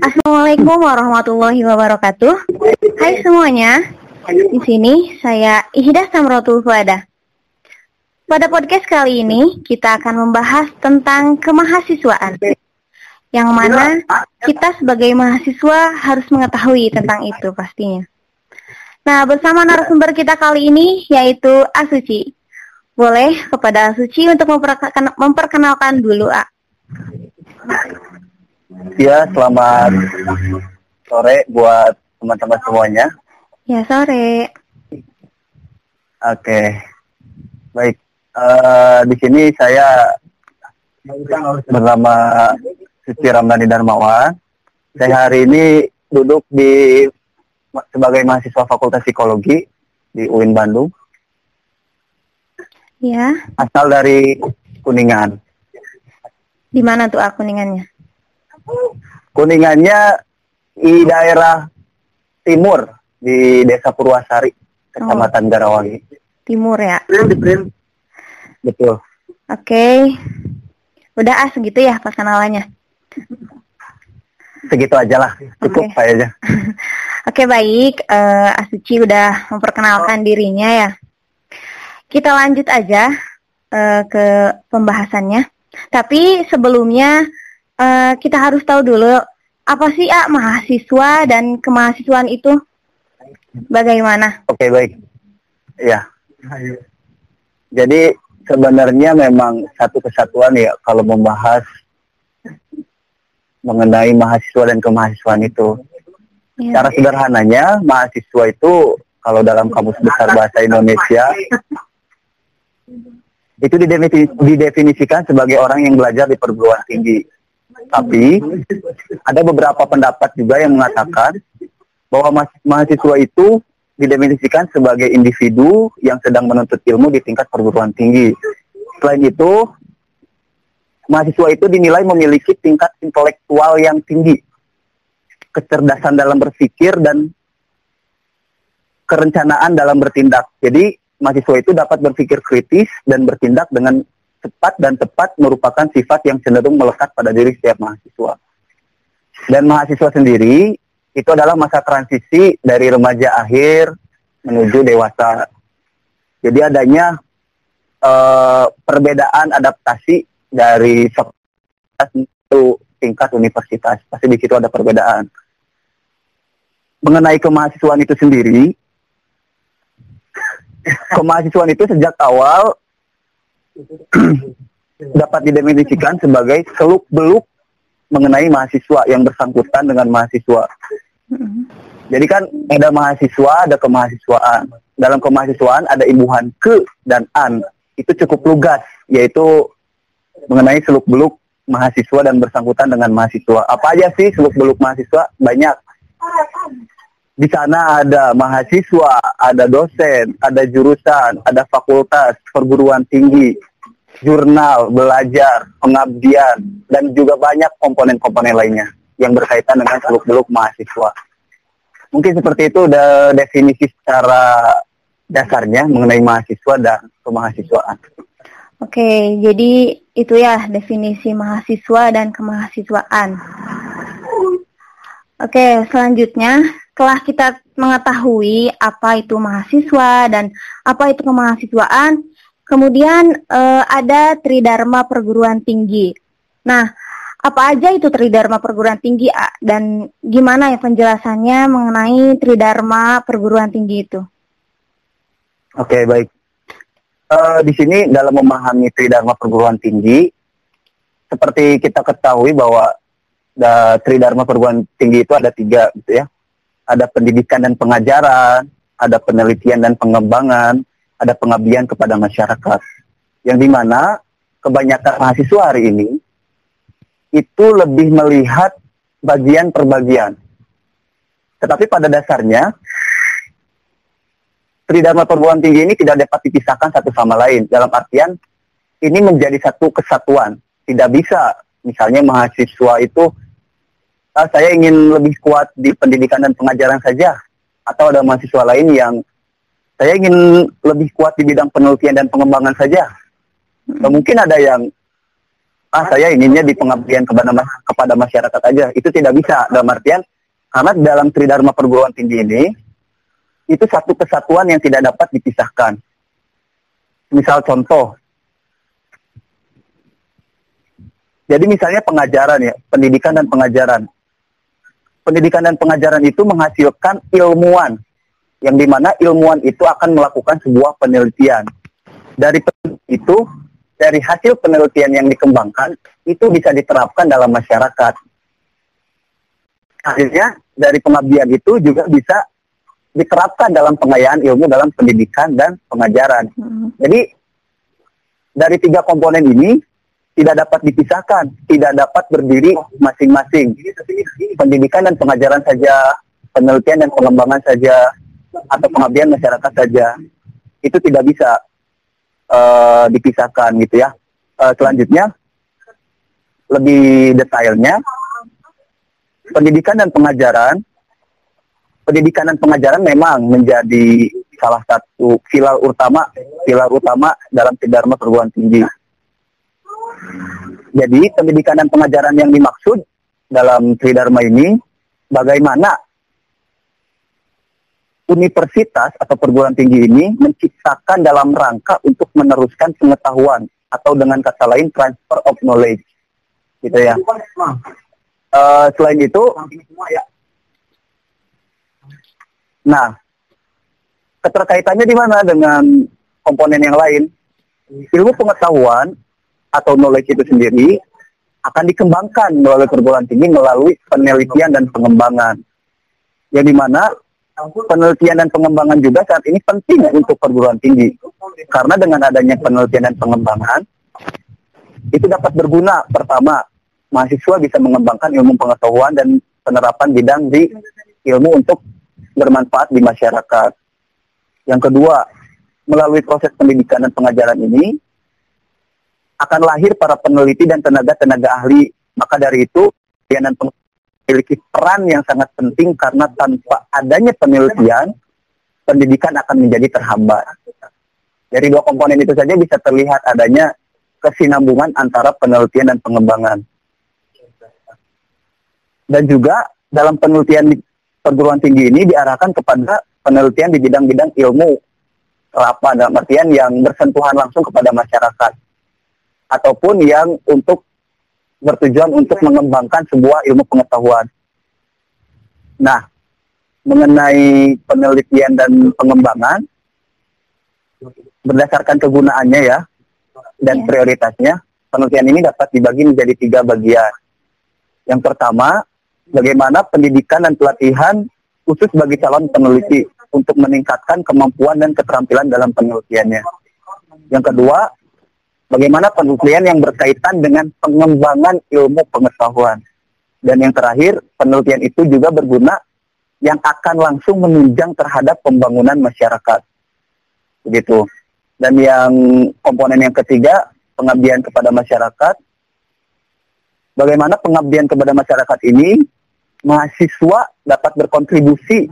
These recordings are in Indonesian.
Assalamualaikum warahmatullahi wabarakatuh. Hai semuanya. Di sini saya Ihda Samrotul Fuada. Pada podcast kali ini kita akan membahas tentang kemahasiswaan. Yang mana kita sebagai mahasiswa harus mengetahui tentang itu pastinya. Nah, bersama narasumber kita kali ini yaitu Asuci. Boleh kepada Asuci untuk memperkenalkan dulu, A. Ya, selamat sore buat teman-teman semuanya. Ya, sore. Oke. Baik. Uh, di sini saya bernama Suci Ramdhani Darmawan. Saya hari ini duduk di sebagai mahasiswa Fakultas Psikologi di UIN Bandung. Ya. Asal dari Kuningan. Di mana tuh Kuningannya? Kuningannya di daerah timur di Desa Purwasari, Kecamatan oh. Garawangi. Timur ya? Betul. Oke. Okay. Udah ah segitu ya perkenalannya. Segitu aja lah, cukup okay. saya aja. Oke okay, baik, uh, Asuci udah memperkenalkan dirinya ya. Kita lanjut aja uh, ke pembahasannya. Tapi sebelumnya uh, kita harus tahu dulu apa sih ah mahasiswa dan kemahasiswaan itu bagaimana? Oke okay, baik, ya. Jadi sebenarnya memang satu kesatuan ya kalau membahas mengenai mahasiswa dan kemahasiswaan itu. Ya. Cara sederhananya mahasiswa itu kalau dalam kamus besar bahasa Indonesia itu didefinisikan sebagai orang yang belajar di perguruan tinggi. Tapi ada beberapa pendapat juga yang mengatakan bahwa mahasiswa itu didefinisikan sebagai individu yang sedang menuntut ilmu di tingkat perguruan tinggi. Selain itu, mahasiswa itu dinilai memiliki tingkat intelektual yang tinggi, kecerdasan dalam berpikir dan kerencanaan dalam bertindak. Jadi mahasiswa itu dapat berpikir kritis dan bertindak dengan cepat dan tepat merupakan sifat yang cenderung melekat pada diri setiap mahasiswa. Dan mahasiswa sendiri itu adalah masa transisi dari remaja akhir menuju dewasa. Jadi adanya uh, perbedaan adaptasi dari satu tingkat universitas. Pasti di situ ada perbedaan. Mengenai kemahasiswaan itu sendiri, kemahasiswaan itu sejak awal dapat didefinisikan sebagai seluk beluk mengenai mahasiswa yang bersangkutan dengan mahasiswa. Jadi kan ada mahasiswa, ada kemahasiswaan. Dalam kemahasiswaan ada imbuhan ke dan an. Itu cukup lugas, yaitu mengenai seluk beluk mahasiswa dan bersangkutan dengan mahasiswa. Apa aja sih seluk beluk mahasiswa? Banyak di sana ada mahasiswa, ada dosen, ada jurusan, ada fakultas, perguruan tinggi, jurnal, belajar, pengabdian, dan juga banyak komponen-komponen lainnya yang berkaitan dengan seluk-beluk mahasiswa. Mungkin seperti itu definisi secara dasarnya mengenai mahasiswa dan kemahasiswaan. Oke, jadi itu ya definisi mahasiswa dan kemahasiswaan. Oke, selanjutnya setelah kita mengetahui apa itu mahasiswa dan apa itu kemahasiswaan, kemudian uh, ada Tridharma perguruan tinggi. Nah, apa aja itu Tridharma perguruan tinggi A? dan gimana ya penjelasannya mengenai Tridharma perguruan tinggi itu? Oke, baik. Uh, di sini dalam memahami Tridharma perguruan tinggi, seperti kita ketahui bahwa da, Tridharma perguruan tinggi itu ada tiga, gitu ya ada pendidikan dan pengajaran, ada penelitian dan pengembangan, ada pengabdian kepada masyarakat. Yang di mana kebanyakan mahasiswa hari ini itu lebih melihat bagian per bagian. Tetapi pada dasarnya, Tridharma perguruan tinggi ini tidak dapat dipisahkan satu sama lain. Dalam artian, ini menjadi satu kesatuan. Tidak bisa, misalnya mahasiswa itu uh, saya ingin lebih kuat di pendidikan dan pengajaran saja atau ada mahasiswa lain yang saya ingin lebih kuat di bidang penelitian dan pengembangan saja. Hmm. mungkin ada yang ah saya inginnya di pengabdian kepada kepada masyarakat aja. Itu tidak bisa dalam artian karena dalam Tridharma perguruan tinggi ini itu satu kesatuan yang tidak dapat dipisahkan. Misal contoh, jadi misalnya pengajaran ya, pendidikan dan pengajaran. Pendidikan dan pengajaran itu menghasilkan ilmuwan, yang di mana ilmuwan itu akan melakukan sebuah penelitian. Dari itu, dari hasil penelitian yang dikembangkan, itu bisa diterapkan dalam masyarakat. Akhirnya, dari pengabdian itu juga bisa diterapkan dalam pengayaan ilmu dalam pendidikan dan pengajaran. Hmm. Jadi dari tiga komponen ini tidak dapat dipisahkan, tidak dapat berdiri masing-masing. Pendidikan dan pengajaran saja, penelitian dan pengembangan saja, atau pengabdian masyarakat saja, itu tidak bisa uh, dipisahkan gitu ya. Uh, selanjutnya, lebih detailnya, pendidikan dan pengajaran pendidikan dan pengajaran memang menjadi salah satu pilar utama pilar utama dalam Dharma perguruan tinggi. Jadi pendidikan dan pengajaran yang dimaksud dalam Tridharma ini bagaimana universitas atau perguruan tinggi ini menciptakan dalam rangka untuk meneruskan pengetahuan atau dengan kata lain transfer of knowledge gitu ya. Uh, selain itu Nah, keterkaitannya di mana dengan komponen yang lain? Ilmu pengetahuan atau knowledge itu sendiri akan dikembangkan melalui perguruan tinggi melalui penelitian dan pengembangan. Yang di mana penelitian dan pengembangan juga saat ini penting untuk perguruan tinggi. Karena dengan adanya penelitian dan pengembangan, itu dapat berguna. Pertama, mahasiswa bisa mengembangkan ilmu pengetahuan dan penerapan bidang di ilmu untuk bermanfaat di masyarakat. Yang kedua, melalui proses pendidikan dan pengajaran ini akan lahir para peneliti dan tenaga-tenaga ahli. Maka dari itu, dan memiliki peran yang sangat penting karena tanpa adanya penelitian, pendidikan akan menjadi terhambat. Dari dua komponen itu saja bisa terlihat adanya kesinambungan antara penelitian dan pengembangan. Dan juga dalam penelitian perguruan tinggi ini diarahkan kepada penelitian di bidang-bidang ilmu apa dalam artian yang bersentuhan langsung kepada masyarakat ataupun yang untuk bertujuan untuk mengembangkan sebuah ilmu pengetahuan. Nah, mengenai penelitian dan pengembangan berdasarkan kegunaannya ya dan yeah. prioritasnya, penelitian ini dapat dibagi menjadi tiga bagian. Yang pertama, bagaimana pendidikan dan pelatihan khusus bagi calon peneliti untuk meningkatkan kemampuan dan keterampilan dalam penelitiannya. Yang kedua, bagaimana penelitian yang berkaitan dengan pengembangan ilmu pengetahuan. Dan yang terakhir, penelitian itu juga berguna yang akan langsung menunjang terhadap pembangunan masyarakat. Begitu. Dan yang komponen yang ketiga, pengabdian kepada masyarakat. Bagaimana pengabdian kepada masyarakat ini mahasiswa dapat berkontribusi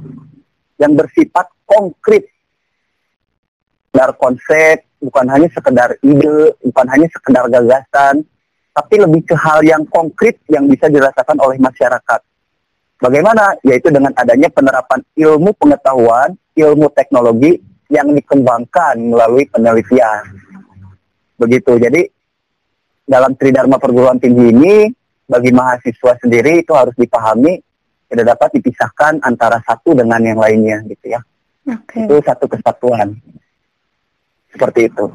yang bersifat konkret sekedar konsep, bukan hanya sekedar ide, bukan hanya sekedar gagasan, tapi lebih ke hal yang konkret yang bisa dirasakan oleh masyarakat. Bagaimana? Yaitu dengan adanya penerapan ilmu pengetahuan, ilmu teknologi yang dikembangkan melalui penelitian. Begitu. Jadi dalam Tridharma perguruan tinggi ini bagi mahasiswa sendiri itu harus dipahami tidak dapat dipisahkan antara satu dengan yang lainnya gitu ya. Okay. Itu satu kesatuan. Seperti itu.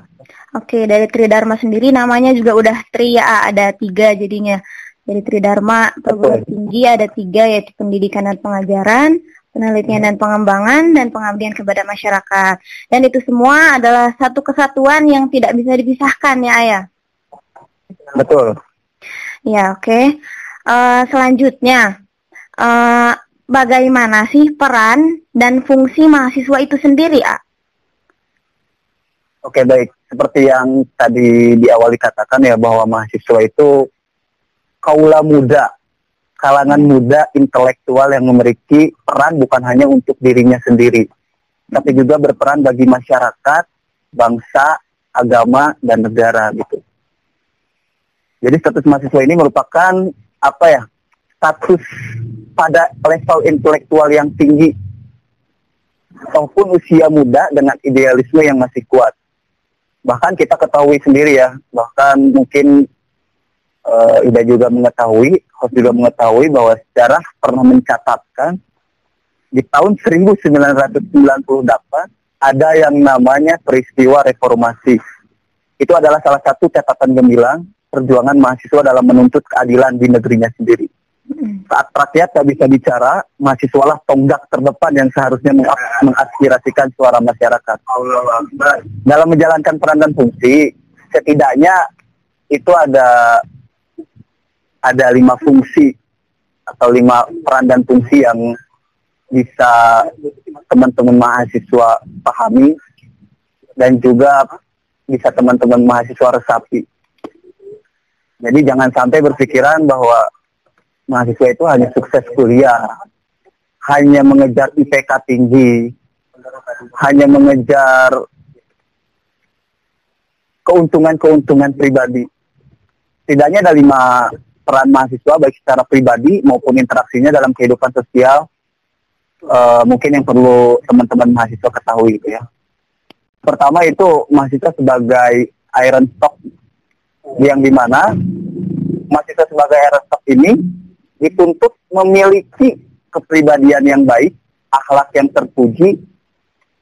Oke, dari Tridharma sendiri namanya juga udah tri ya, ada tiga jadinya. Dari Tridharma perguruan tinggi ada tiga yaitu pendidikan dan pengajaran, penelitian dan pengembangan, dan pengabdian kepada masyarakat. Dan itu semua adalah satu kesatuan yang tidak bisa dipisahkan ya Ayah. Betul. Ya, oke. Okay. Uh, eh, selanjutnya, uh, bagaimana sih peran dan fungsi mahasiswa itu sendiri, A? Oke, baik. Seperti yang tadi di awal dikatakan ya bahwa mahasiswa itu kaula muda, kalangan muda intelektual yang memiliki peran bukan hanya untuk dirinya sendiri, tapi juga berperan bagi masyarakat, bangsa, agama, dan negara gitu. Jadi status mahasiswa ini merupakan apa ya status pada level intelektual yang tinggi ataupun usia muda dengan idealisme yang masih kuat. Bahkan kita ketahui sendiri ya, bahkan mungkin uh, Ida juga mengetahui, host juga mengetahui bahwa sejarah pernah mencatatkan di tahun 1998 ada yang namanya peristiwa reformasi. Itu adalah salah satu catatan gemilang perjuangan mahasiswa dalam menuntut keadilan di negerinya sendiri. Saat rakyat tak bisa bicara, mahasiswa lah tonggak terdepan yang seharusnya mengaspirasikan suara masyarakat. Dalam menjalankan peran dan fungsi, setidaknya itu ada ada lima fungsi atau lima peran dan fungsi yang bisa teman-teman mahasiswa pahami dan juga bisa teman-teman mahasiswa resapi. Jadi jangan sampai berpikiran bahwa mahasiswa itu hanya sukses kuliah, hanya mengejar IPK tinggi, hanya mengejar keuntungan-keuntungan pribadi. Tidaknya ada lima peran mahasiswa baik secara pribadi maupun interaksinya dalam kehidupan sosial uh, mungkin yang perlu teman-teman mahasiswa ketahui gitu ya. Pertama itu mahasiswa sebagai iron stock yang di mana mahasiswa sebagai RSF ini dituntut memiliki kepribadian yang baik, akhlak yang terpuji,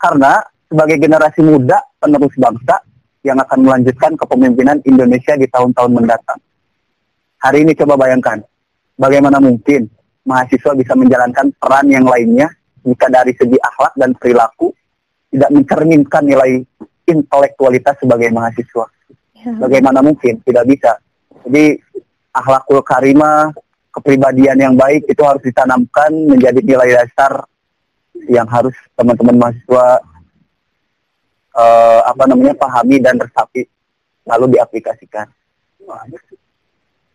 karena sebagai generasi muda penerus bangsa yang akan melanjutkan kepemimpinan Indonesia di tahun-tahun mendatang. Hari ini coba bayangkan, bagaimana mungkin mahasiswa bisa menjalankan peran yang lainnya jika dari segi akhlak dan perilaku tidak mencerminkan nilai intelektualitas sebagai mahasiswa. Ya. Bagaimana mungkin? Tidak bisa. Jadi akhlakul karimah, kepribadian yang baik itu harus ditanamkan menjadi nilai dasar yang harus teman-teman mahasiswa uh, apa namanya pahami dan resapi lalu diaplikasikan.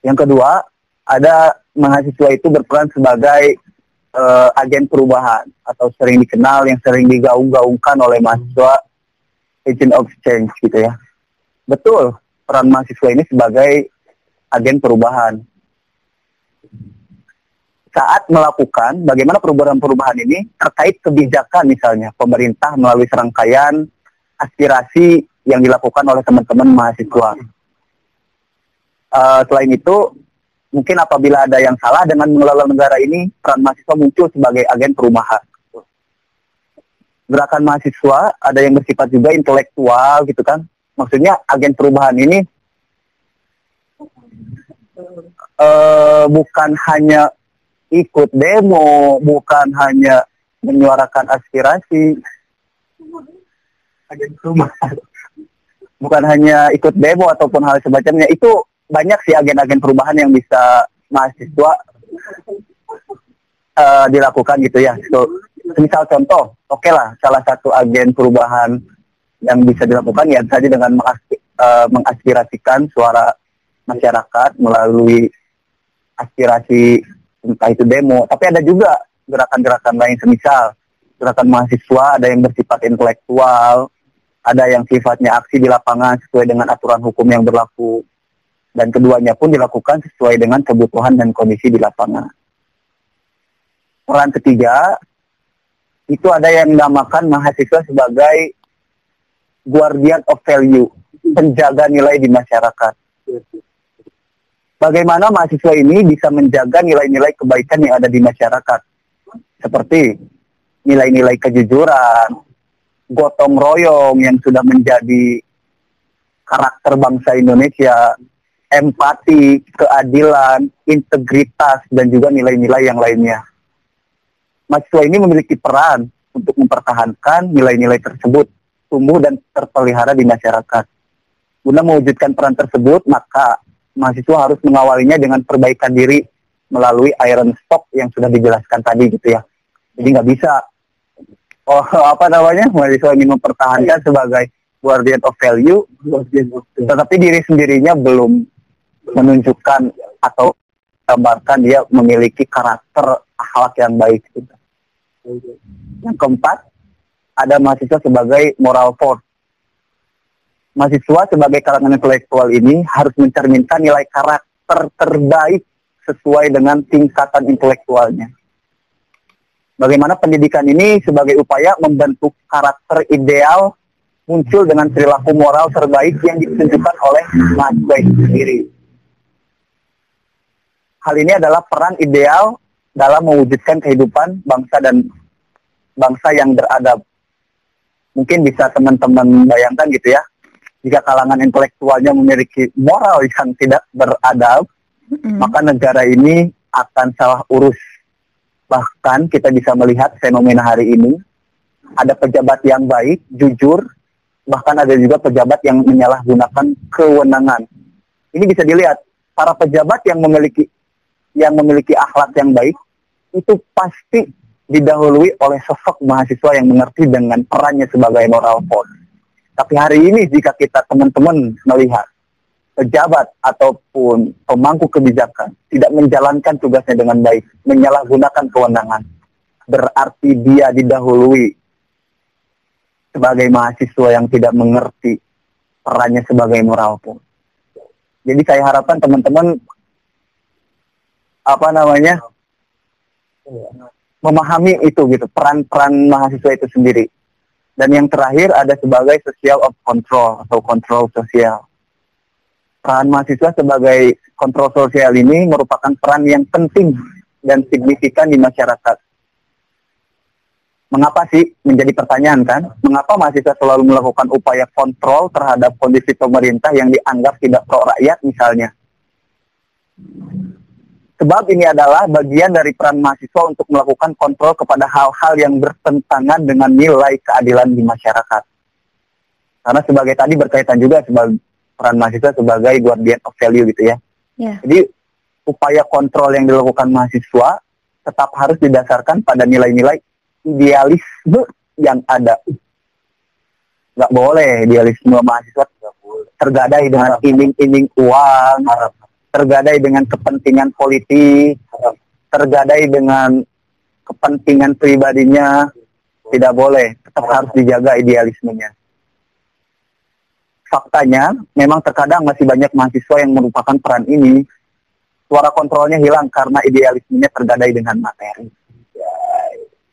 Yang kedua, ada mahasiswa itu berperan sebagai uh, agen perubahan atau sering dikenal yang sering digaung-gaungkan oleh mahasiswa agent of change gitu ya. Betul, peran mahasiswa ini sebagai agen perubahan. Saat melakukan bagaimana perubahan-perubahan ini terkait kebijakan misalnya pemerintah melalui serangkaian aspirasi yang dilakukan oleh teman-teman mahasiswa. Uh, selain itu, mungkin apabila ada yang salah dengan mengelola negara ini, peran mahasiswa muncul sebagai agen perubahan gerakan mahasiswa ada yang bersifat juga intelektual gitu kan maksudnya agen perubahan ini uh, bukan hanya ikut demo, bukan hanya menyuarakan aspirasi, bukan hanya ikut demo ataupun hal semacamnya. Itu banyak sih agen-agen perubahan yang bisa mahasiswa uh, dilakukan gitu ya. So, misal contoh, oke okay lah, salah satu agen perubahan yang bisa dilakukan ya saja dengan uh, mengaspirasikan suara masyarakat melalui aspirasi entah itu demo, tapi ada juga gerakan-gerakan lain semisal gerakan mahasiswa ada yang bersifat intelektual, ada yang sifatnya aksi di lapangan sesuai dengan aturan hukum yang berlaku, dan keduanya pun dilakukan sesuai dengan kebutuhan dan kondisi di lapangan. Peran ketiga, itu ada yang dinamakan mahasiswa sebagai guardian of value, penjaga nilai di masyarakat. Bagaimana mahasiswa ini bisa menjaga nilai-nilai kebaikan yang ada di masyarakat, seperti nilai-nilai kejujuran, gotong royong yang sudah menjadi karakter bangsa Indonesia, empati, keadilan, integritas, dan juga nilai-nilai yang lainnya. Mahasiswa ini memiliki peran untuk mempertahankan nilai-nilai tersebut tumbuh dan terpelihara di masyarakat. Guna mewujudkan peran tersebut, maka mahasiswa harus mengawalinya dengan perbaikan diri melalui iron stock yang sudah dijelaskan tadi gitu ya. Jadi nggak bisa oh apa namanya mahasiswa ingin mempertahankan sebagai guardian of value, tetapi diri sendirinya belum menunjukkan atau gambarkan dia memiliki karakter akhlak yang baik. Gitu. Yang keempat, ada mahasiswa sebagai moral force. Mahasiswa sebagai kalangan intelektual ini harus mencerminkan nilai karakter terbaik sesuai dengan tingkatan intelektualnya. Bagaimana pendidikan ini sebagai upaya membentuk karakter ideal muncul dengan perilaku moral terbaik yang ditunjukkan oleh mahasiswa itu sendiri. Hal ini adalah peran ideal dalam mewujudkan kehidupan bangsa dan bangsa yang beradab. Mungkin bisa teman-teman bayangkan gitu ya, jika kalangan intelektualnya memiliki moral yang tidak beradab, mm-hmm. maka negara ini akan salah urus. Bahkan kita bisa melihat fenomena hari ini, ada pejabat yang baik, jujur, bahkan ada juga pejabat yang menyalahgunakan kewenangan. Ini bisa dilihat, para pejabat yang memiliki yang memiliki akhlak yang baik itu pasti didahului oleh sosok mahasiswa yang mengerti dengan perannya sebagai moral force. Tapi hari ini jika kita teman-teman melihat pejabat ataupun pemangku kebijakan tidak menjalankan tugasnya dengan baik, menyalahgunakan kewenangan, berarti dia didahului sebagai mahasiswa yang tidak mengerti perannya sebagai moral force. Jadi saya harapkan teman-teman apa namanya memahami itu gitu peran-peran mahasiswa itu sendiri dan yang terakhir ada sebagai social of control atau kontrol sosial. Peran mahasiswa sebagai kontrol sosial ini merupakan peran yang penting dan signifikan di masyarakat. Mengapa sih? Menjadi pertanyaan kan? Mengapa mahasiswa selalu melakukan upaya kontrol terhadap kondisi pemerintah yang dianggap tidak pro rakyat misalnya Sebab ini adalah bagian dari peran mahasiswa untuk melakukan kontrol kepada hal-hal yang bertentangan dengan nilai keadilan di masyarakat. Karena sebagai tadi berkaitan juga sebagai peran mahasiswa sebagai guardian of value gitu ya. Yeah. Jadi upaya kontrol yang dilakukan mahasiswa tetap harus didasarkan pada nilai-nilai idealisme yang ada. Gak boleh idealisme mahasiswa tergadai dengan iming-iming uang, tergadai dengan kepentingan politik, tergadai dengan kepentingan pribadinya, tidak boleh, tetap harus dijaga idealismenya. Faktanya, memang terkadang masih banyak mahasiswa yang merupakan peran ini, suara kontrolnya hilang karena idealismenya tergadai dengan materi.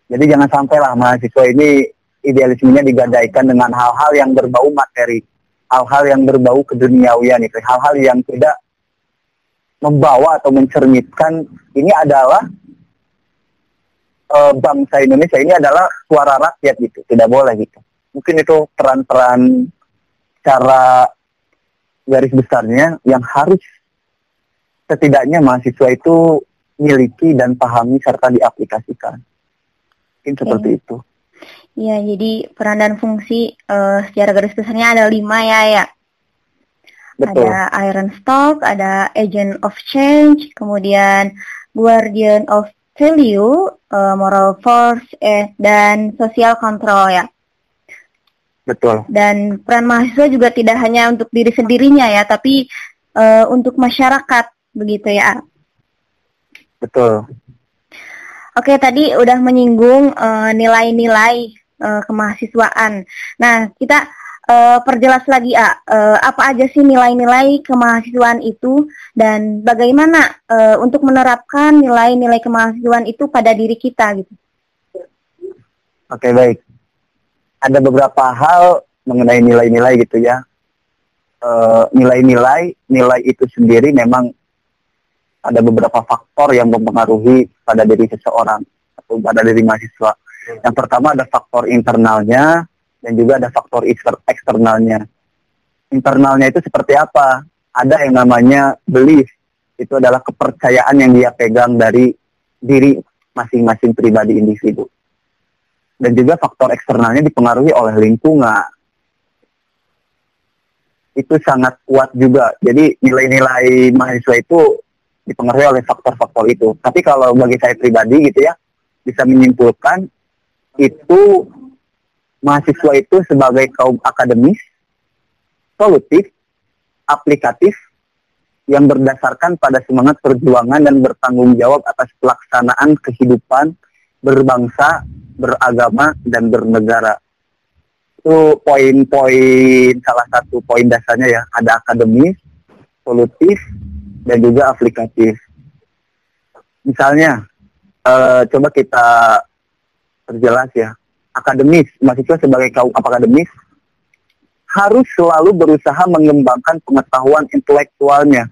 Jadi jangan sampailah mahasiswa ini idealismenya digadaikan dengan hal-hal yang berbau materi, hal-hal yang berbau keduniawian itu, hal-hal yang tidak membawa atau mencerminkan ini adalah e, bangsa Indonesia ini adalah suara rakyat gitu. Tidak boleh gitu. Mungkin itu peran-peran cara garis besarnya yang harus setidaknya mahasiswa itu miliki dan pahami serta diaplikasikan. Mungkin seperti itu. Ya, jadi peran dan fungsi uh, secara garis besarnya ada lima ya, ya. Betul. Ada Iron Stock, ada Agent of Change, kemudian Guardian of Value, uh, Moral Force, eh, dan Social Control ya. Betul. Dan peran mahasiswa juga tidak hanya untuk diri sendirinya ya, tapi uh, untuk masyarakat begitu ya. Betul. Oke, tadi udah menyinggung uh, nilai-nilai uh, kemahasiswaan. Nah, kita uh, perjelas lagi A, uh, apa aja sih nilai-nilai kemahasiswaan itu dan bagaimana uh, untuk menerapkan nilai-nilai kemahasiswaan itu pada diri kita gitu. Oke baik, ada beberapa hal mengenai nilai-nilai gitu ya. Nilai-nilai, uh, nilai itu sendiri memang ada beberapa faktor yang mempengaruhi pada diri seseorang atau pada diri mahasiswa. Yang pertama ada faktor internalnya, dan juga ada faktor eksternalnya. Internalnya itu seperti apa? Ada yang namanya belief, itu adalah kepercayaan yang dia pegang dari diri masing-masing pribadi individu. Dan juga faktor eksternalnya dipengaruhi oleh lingkungan. Itu sangat kuat juga. Jadi nilai-nilai mahasiswa itu dipengaruhi oleh faktor-faktor itu. Tapi kalau bagi saya pribadi gitu ya, bisa menyimpulkan itu mahasiswa itu sebagai kaum akademis, solutif, aplikatif, yang berdasarkan pada semangat perjuangan dan bertanggung jawab atas pelaksanaan kehidupan berbangsa, beragama, dan bernegara. Itu poin-poin salah satu poin dasarnya ya, ada akademis, solutif, dan juga aplikatif. Misalnya, uh, coba kita perjelas ya, akademis, mahasiswa sebagai kaum akademis harus selalu berusaha mengembangkan pengetahuan intelektualnya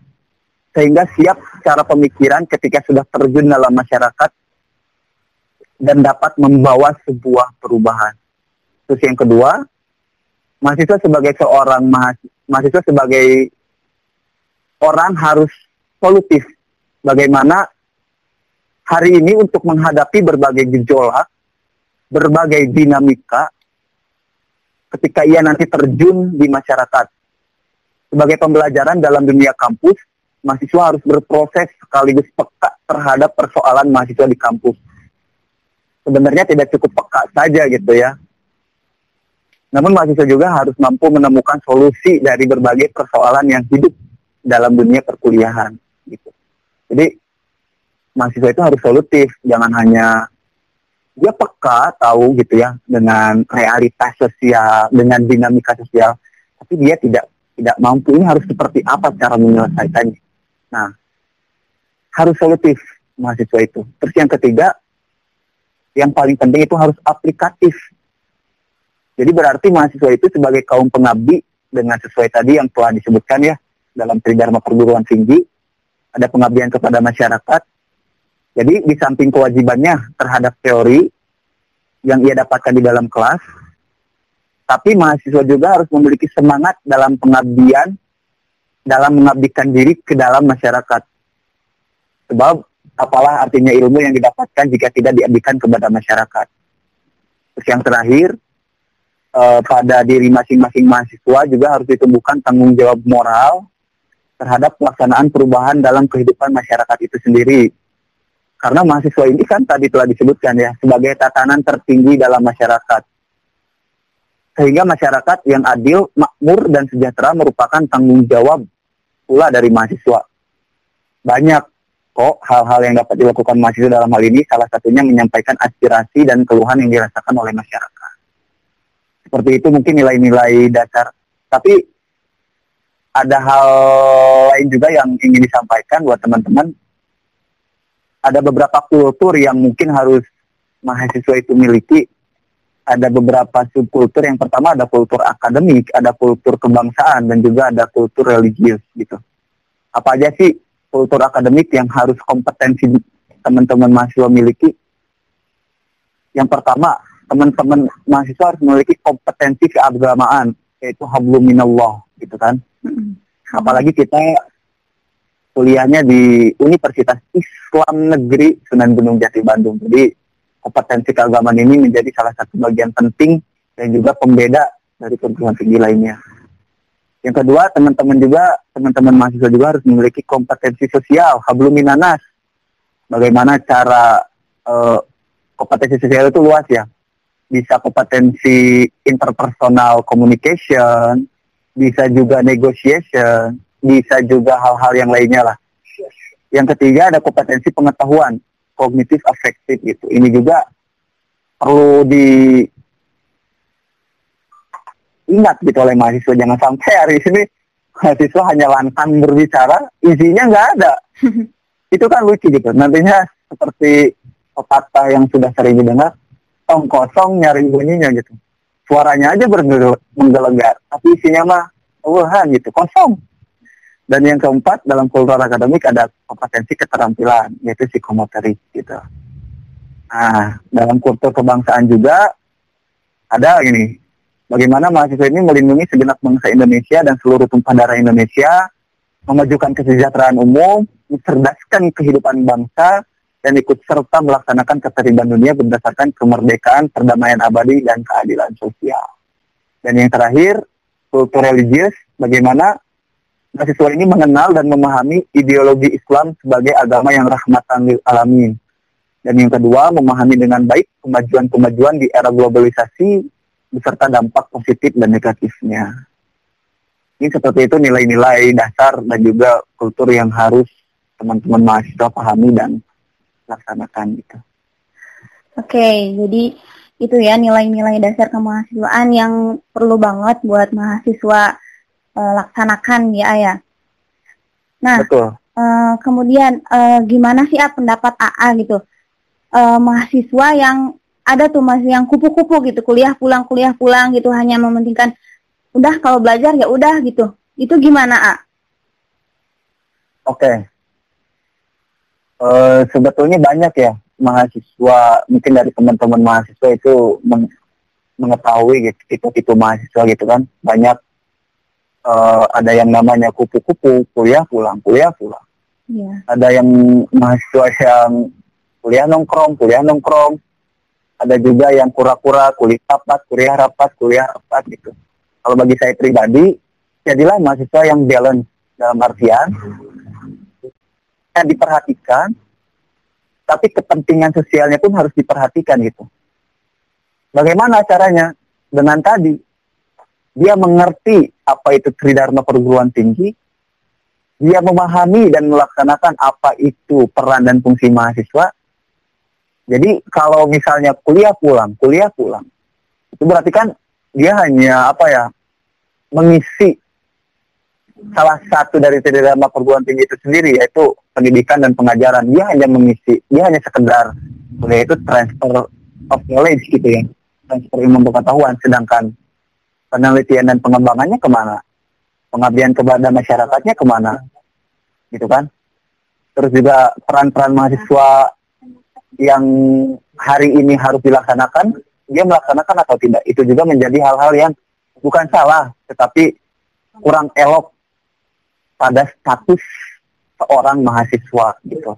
sehingga siap cara pemikiran ketika sudah terjun dalam masyarakat dan dapat membawa sebuah perubahan. Terus yang kedua, mahasiswa sebagai seorang mahasiswa sebagai orang harus solutif. Bagaimana hari ini untuk menghadapi berbagai gejolak, berbagai dinamika, ketika ia nanti terjun di masyarakat. Sebagai pembelajaran dalam dunia kampus, mahasiswa harus berproses sekaligus peka terhadap persoalan mahasiswa di kampus. Sebenarnya tidak cukup peka saja gitu ya, namun mahasiswa juga harus mampu menemukan solusi dari berbagai persoalan yang hidup dalam dunia perkuliahan. Gitu. Jadi mahasiswa itu harus solutif, jangan hanya dia peka tahu gitu ya dengan realitas sosial, dengan dinamika sosial, tapi dia tidak tidak mampu ini harus seperti apa cara menyelesaikannya. Nah, harus solutif mahasiswa itu. Terus yang ketiga, yang paling penting itu harus aplikatif jadi berarti mahasiswa itu sebagai kaum pengabdi dengan sesuai tadi yang telah disebutkan ya dalam Tridharma perguruan tinggi, ada pengabdian kepada masyarakat. Jadi di samping kewajibannya terhadap teori yang ia dapatkan di dalam kelas, tapi mahasiswa juga harus memiliki semangat dalam pengabdian, dalam mengabdikan diri ke dalam masyarakat. Sebab apalah artinya ilmu yang didapatkan jika tidak diabdikan kepada masyarakat. Terus yang terakhir, uh, pada diri masing-masing mahasiswa juga harus ditumbuhkan tanggung jawab moral terhadap pelaksanaan perubahan dalam kehidupan masyarakat itu sendiri. Karena mahasiswa ini kan tadi telah disebutkan ya sebagai tatanan tertinggi dalam masyarakat. Sehingga masyarakat yang adil, makmur, dan sejahtera merupakan tanggung jawab pula dari mahasiswa. Banyak kok hal-hal yang dapat dilakukan mahasiswa dalam hal ini, salah satunya menyampaikan aspirasi dan keluhan yang dirasakan oleh masyarakat seperti itu mungkin nilai-nilai dasar. Tapi ada hal lain juga yang ingin disampaikan buat teman-teman. Ada beberapa kultur yang mungkin harus mahasiswa itu miliki. Ada beberapa subkultur. Yang pertama ada kultur akademik, ada kultur kebangsaan, dan juga ada kultur religius gitu. Apa aja sih kultur akademik yang harus kompetensi teman-teman mahasiswa miliki? Yang pertama, teman-teman mahasiswa harus memiliki kompetensi keagamaan yaitu hablum minallah gitu kan. Hmm. Apalagi kita kuliahnya di Universitas Islam Negeri Sunan Gunung Jati Bandung. Jadi kompetensi keagamaan ini menjadi salah satu bagian penting dan juga pembeda dari perguruan tinggi lainnya. Yang kedua, teman-teman juga, teman-teman mahasiswa juga harus memiliki kompetensi sosial, hablum minanas. Bagaimana cara uh, kompetensi sosial itu luas ya bisa kompetensi interpersonal communication, bisa juga negotiation, bisa juga hal-hal yang lainnya lah. Yang ketiga ada kompetensi pengetahuan, kognitif afektif gitu. Ini juga perlu di ingat gitu oleh mahasiswa jangan sampai hari ini mahasiswa hanya lantang berbicara, isinya nggak ada. Itu kan lucu gitu. Nantinya seperti pepatah yang sudah sering didengar, tong kosong nyari bunyinya gitu suaranya aja menggelegar tapi isinya mah wuhan gitu kosong dan yang keempat dalam kultur akademik ada kompetensi keterampilan yaitu psikomotorik gitu nah dalam kultur kebangsaan juga ada gini bagaimana mahasiswa ini melindungi segenap bangsa Indonesia dan seluruh tumpah darah Indonesia memajukan kesejahteraan umum mencerdaskan kehidupan bangsa dan ikut serta melaksanakan ketertiban dunia berdasarkan kemerdekaan, perdamaian abadi, dan keadilan sosial. Dan yang terakhir, kultur religius, bagaimana mahasiswa ini mengenal dan memahami ideologi Islam sebagai agama yang rahmatan lil alamin. Dan yang kedua, memahami dengan baik kemajuan-kemajuan di era globalisasi beserta dampak positif dan negatifnya. Ini seperti itu nilai-nilai dasar dan juga kultur yang harus teman-teman mahasiswa pahami dan laksanakan gitu. Oke, jadi itu ya nilai-nilai dasar kemahasiswaan yang perlu banget buat mahasiswa uh, laksanakan ya ya. Nah, Betul. Uh, kemudian uh, gimana sih ah, pendapat AA gitu uh, mahasiswa yang ada tuh masih yang kupu-kupu gitu kuliah pulang kuliah pulang gitu hanya mementingkan udah kalau belajar ya udah gitu itu gimana ah? Oke okay. uh, sebetulnya banyak ya mahasiswa mungkin dari teman-teman mahasiswa itu meng mengetahui gitu tipe-tipe mahasiswa gitu kan banyak uh, ada yang namanya kupu-kupu kuliah pulang kuliah pulang. Yeah. ada yang mahasiswa yang kuliah nongkrong kuliah nongkrong. Ada juga yang kura-kura kuliah rapat kuliah rapat kuliah rapat gitu. Kalau bagi saya pribadi jadilah mahasiswa yang balance dalam artian yang diperhatikan tapi kepentingan sosialnya pun harus diperhatikan gitu. Bagaimana caranya? Dengan tadi dia mengerti apa itu tridharma perguruan tinggi, dia memahami dan melaksanakan apa itu peran dan fungsi mahasiswa. Jadi kalau misalnya kuliah pulang, kuliah pulang, itu berarti kan dia hanya apa ya mengisi salah satu dari tridharma perguruan tinggi itu sendiri yaitu pendidikan dan pengajaran. Dia hanya mengisi, dia hanya sekedar itu transfer of knowledge gitu ya, transfer ilmu pengetahuan. Sedangkan penelitian dan pengembangannya ke mana? Pengabdian kepada masyarakatnya ke mana? Gitu kan? Terus juga peran-peran mahasiswa yang hari ini harus dilaksanakan, dia melaksanakan atau tidak? Itu juga menjadi hal-hal yang bukan salah, tetapi kurang elok pada status seorang mahasiswa gitu.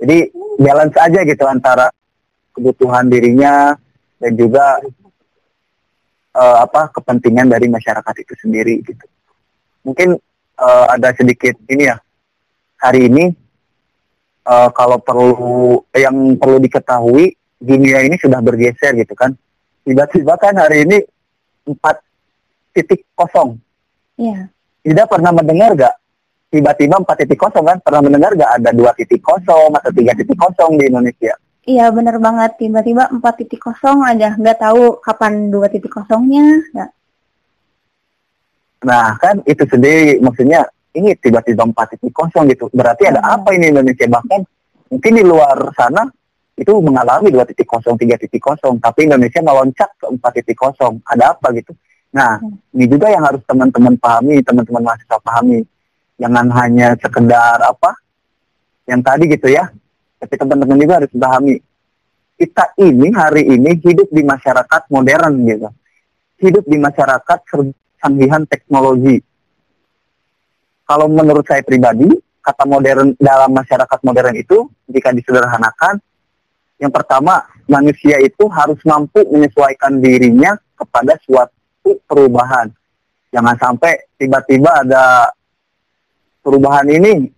Jadi balance aja gitu antara kebutuhan dirinya dan juga uh, apa kepentingan dari masyarakat itu sendiri gitu. Mungkin uh, ada sedikit ini ya hari ini uh, kalau perlu yang perlu diketahui dunia ini sudah bergeser gitu kan. Tiba-tiba kan hari ini empat titik kosong. Iya. Tidak pernah mendengar gak? Tiba-tiba empat titik kosong kan? Pernah mendengar gak ada dua titik kosong atau tiga titik kosong di Indonesia? Iya bener banget. Tiba-tiba empat titik kosong aja. Nggak tahu kapan dua titik kosongnya. Ya. Nah kan itu sendiri. Maksudnya ini tiba-tiba empat titik kosong gitu. Berarti ada iya. apa ini Indonesia? Bahkan mungkin di luar sana itu mengalami dua titik kosong tiga titik kosong. Tapi Indonesia meloncat ke empat titik kosong. Ada apa gitu? Nah hmm. ini juga yang harus teman-teman pahami teman-teman mahasiswa pahami. Jangan hanya sekedar apa? Yang tadi gitu ya tapi teman-teman juga harus pahami kita ini hari ini hidup di masyarakat modern gitu. Hidup di masyarakat canggihan teknologi. Kalau menurut saya pribadi kata modern dalam masyarakat modern itu jika disederhanakan yang pertama manusia itu harus mampu menyesuaikan dirinya kepada suatu perubahan. Jangan sampai tiba-tiba ada perubahan ini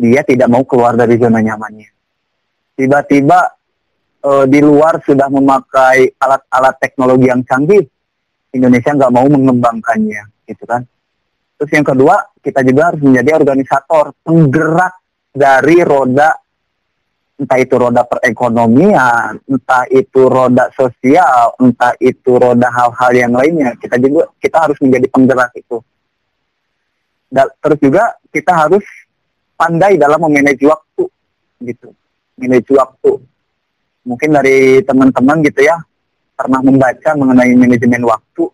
dia tidak mau keluar dari zona nyamannya tiba-tiba uh, di luar sudah memakai alat-alat teknologi yang canggih, Indonesia nggak mau mengembangkannya, gitu kan? Terus yang kedua, kita juga harus menjadi organisator, penggerak dari roda, entah itu roda perekonomian, entah itu roda sosial, entah itu roda hal-hal yang lainnya. Kita juga kita harus menjadi penggerak itu. Dan terus juga kita harus pandai dalam memanage waktu, gitu manage waktu. Mungkin dari teman-teman gitu ya, pernah membaca mengenai manajemen waktu.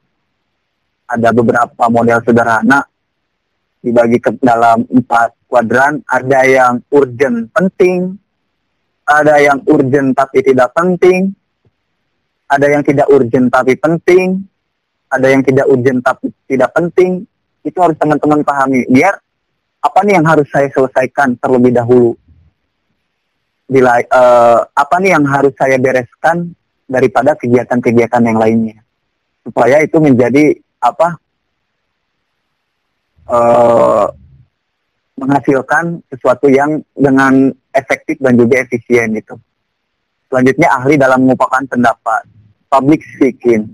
Ada beberapa model sederhana dibagi ke dalam empat kuadran. Ada yang urgent penting, ada yang urgent tapi tidak penting, ada yang tidak urgent tapi penting, ada yang tidak urgent tapi tidak penting. Itu harus teman-teman pahami. Biar apa nih yang harus saya selesaikan terlebih dahulu bila uh, apa nih yang harus saya bereskan daripada kegiatan-kegiatan yang lainnya supaya itu menjadi apa uh, menghasilkan sesuatu yang dengan efektif dan juga efisien gitu. Selanjutnya ahli dalam mengupakan pendapat, public speaking.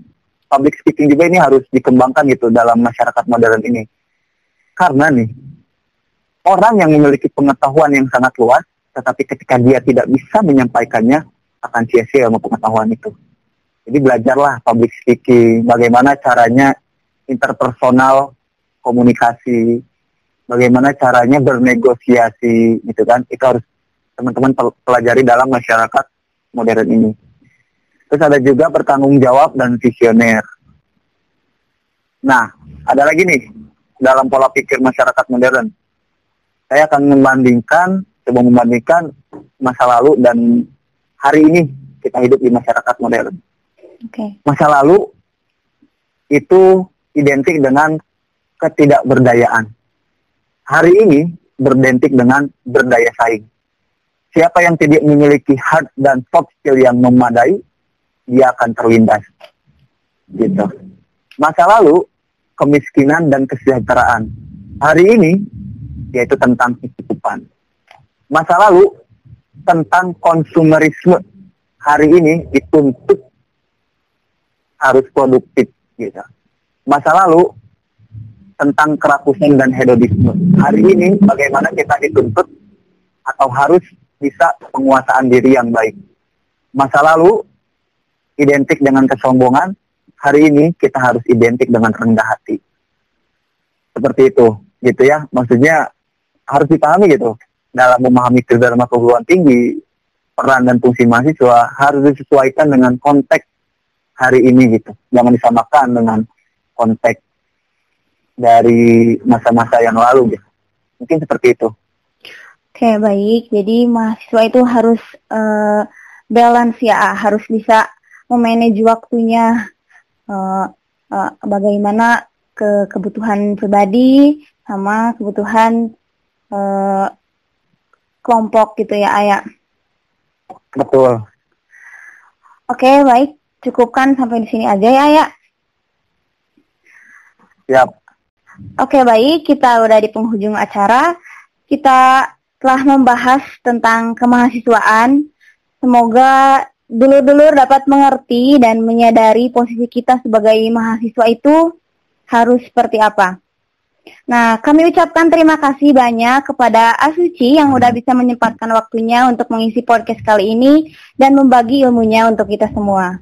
Public speaking juga ini harus dikembangkan gitu dalam masyarakat modern ini. Karena nih orang yang memiliki pengetahuan yang sangat luas tetapi ketika dia tidak bisa menyampaikannya akan sia-sia ilmu pengetahuan itu. Jadi belajarlah public speaking, bagaimana caranya interpersonal komunikasi, bagaimana caranya bernegosiasi gitu kan. Itu harus teman-teman pelajari dalam masyarakat modern ini. Terus ada juga bertanggung jawab dan visioner. Nah ada lagi nih dalam pola pikir masyarakat modern. Saya akan membandingkan coba membandingkan masa lalu dan hari ini kita hidup di masyarakat modern okay. masa lalu itu identik dengan ketidakberdayaan hari ini berdentik dengan berdaya saing. Siapa yang tidak memiliki hard dan soft skill yang memadai, dia akan terlindas. Gitu. Masa lalu, kemiskinan dan kesejahteraan. Hari ini, yaitu tentang kecukupan. Masa lalu, tentang konsumerisme. Hari ini dituntut harus produktif. Gitu. Masa lalu, tentang kerakusan dan hedonisme. Hari ini bagaimana kita dituntut atau harus bisa penguasaan diri yang baik. Masa lalu identik dengan kesombongan, hari ini kita harus identik dengan rendah hati. Seperti itu, gitu ya. Maksudnya harus dipahami gitu. Dalam memahami Dharma perguruan tinggi, peran dan fungsi mahasiswa harus disesuaikan dengan konteks hari ini gitu. Jangan disamakan dengan konteks dari masa-masa yang lalu gitu. Mungkin seperti itu. Oke, baik. Jadi mahasiswa itu harus uh, balance ya, harus bisa memanage waktunya uh, uh, bagaimana ke kebutuhan pribadi sama kebutuhan uh, kelompok gitu ya, Ayah. Betul. Oke, baik. Cukupkan sampai di sini aja ya, Ayah. Siap. Oke baik, kita udah di penghujung acara. Kita telah membahas tentang kemahasiswaan. Semoga dulu-dulu dapat mengerti dan menyadari posisi kita sebagai mahasiswa itu harus seperti apa. Nah, kami ucapkan terima kasih banyak kepada Asuci yang udah bisa menyempatkan waktunya untuk mengisi podcast kali ini dan membagi ilmunya untuk kita semua.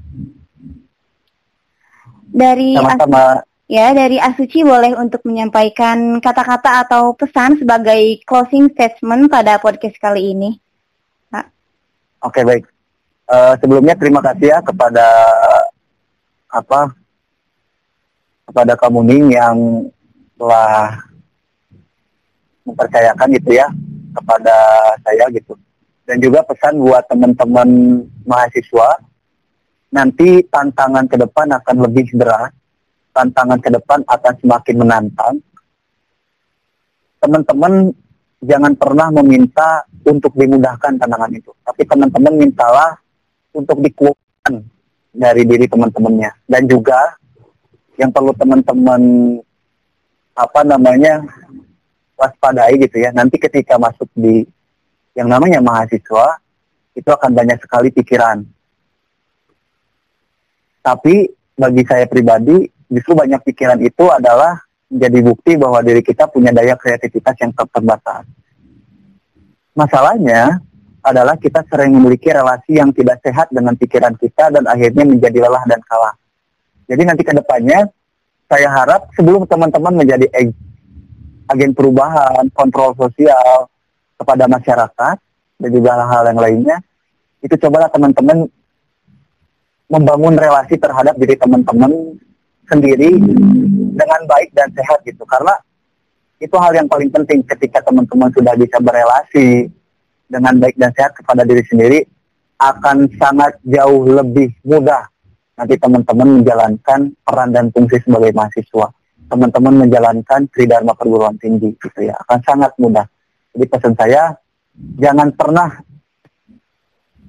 Dari Sama-sama. Ya, dari Asuci boleh untuk menyampaikan kata-kata atau pesan sebagai closing statement pada podcast kali ini. Pak. Oke, baik. Uh, sebelumnya terima kasih ya kepada apa kepada kamu Ning yang telah mempercayakan gitu ya kepada saya gitu. Dan juga pesan buat teman-teman mahasiswa nanti tantangan ke depan akan lebih berat tantangan ke depan akan semakin menantang. Teman-teman jangan pernah meminta untuk dimudahkan tantangan itu. Tapi teman-teman mintalah untuk dikuatkan dari diri teman-temannya. Dan juga yang perlu teman-teman apa namanya waspadai gitu ya. Nanti ketika masuk di yang namanya mahasiswa itu akan banyak sekali pikiran. Tapi bagi saya pribadi justru banyak pikiran itu adalah menjadi bukti bahwa diri kita punya daya kreativitas yang terbatas. Masalahnya adalah kita sering memiliki relasi yang tidak sehat dengan pikiran kita dan akhirnya menjadi lelah dan kalah. Jadi nanti ke depannya saya harap sebelum teman-teman menjadi agen perubahan, kontrol sosial kepada masyarakat dan juga hal-hal yang lainnya, itu cobalah teman-teman membangun relasi terhadap diri teman-teman sendiri dengan baik dan sehat gitu. Karena itu hal yang paling penting ketika teman-teman sudah bisa berelasi dengan baik dan sehat kepada diri sendiri akan sangat jauh lebih mudah nanti teman-teman menjalankan peran dan fungsi sebagai mahasiswa teman-teman menjalankan tridharma perguruan tinggi gitu ya akan sangat mudah jadi pesan saya jangan pernah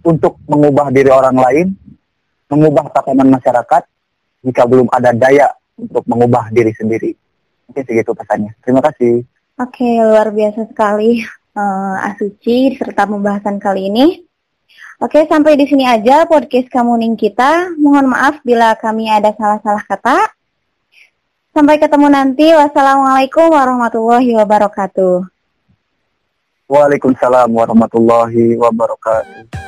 untuk mengubah diri orang lain mengubah tatanan masyarakat jika belum ada daya untuk mengubah diri sendiri. Mungkin segitu pesannya. Terima kasih. Oke, luar biasa sekali uh, Asuci serta pembahasan kali ini. Oke, sampai di sini aja podcast Kamuning kita. Mohon maaf bila kami ada salah-salah kata. Sampai ketemu nanti. Wassalamualaikum warahmatullahi wabarakatuh. Waalaikumsalam warahmatullahi wabarakatuh.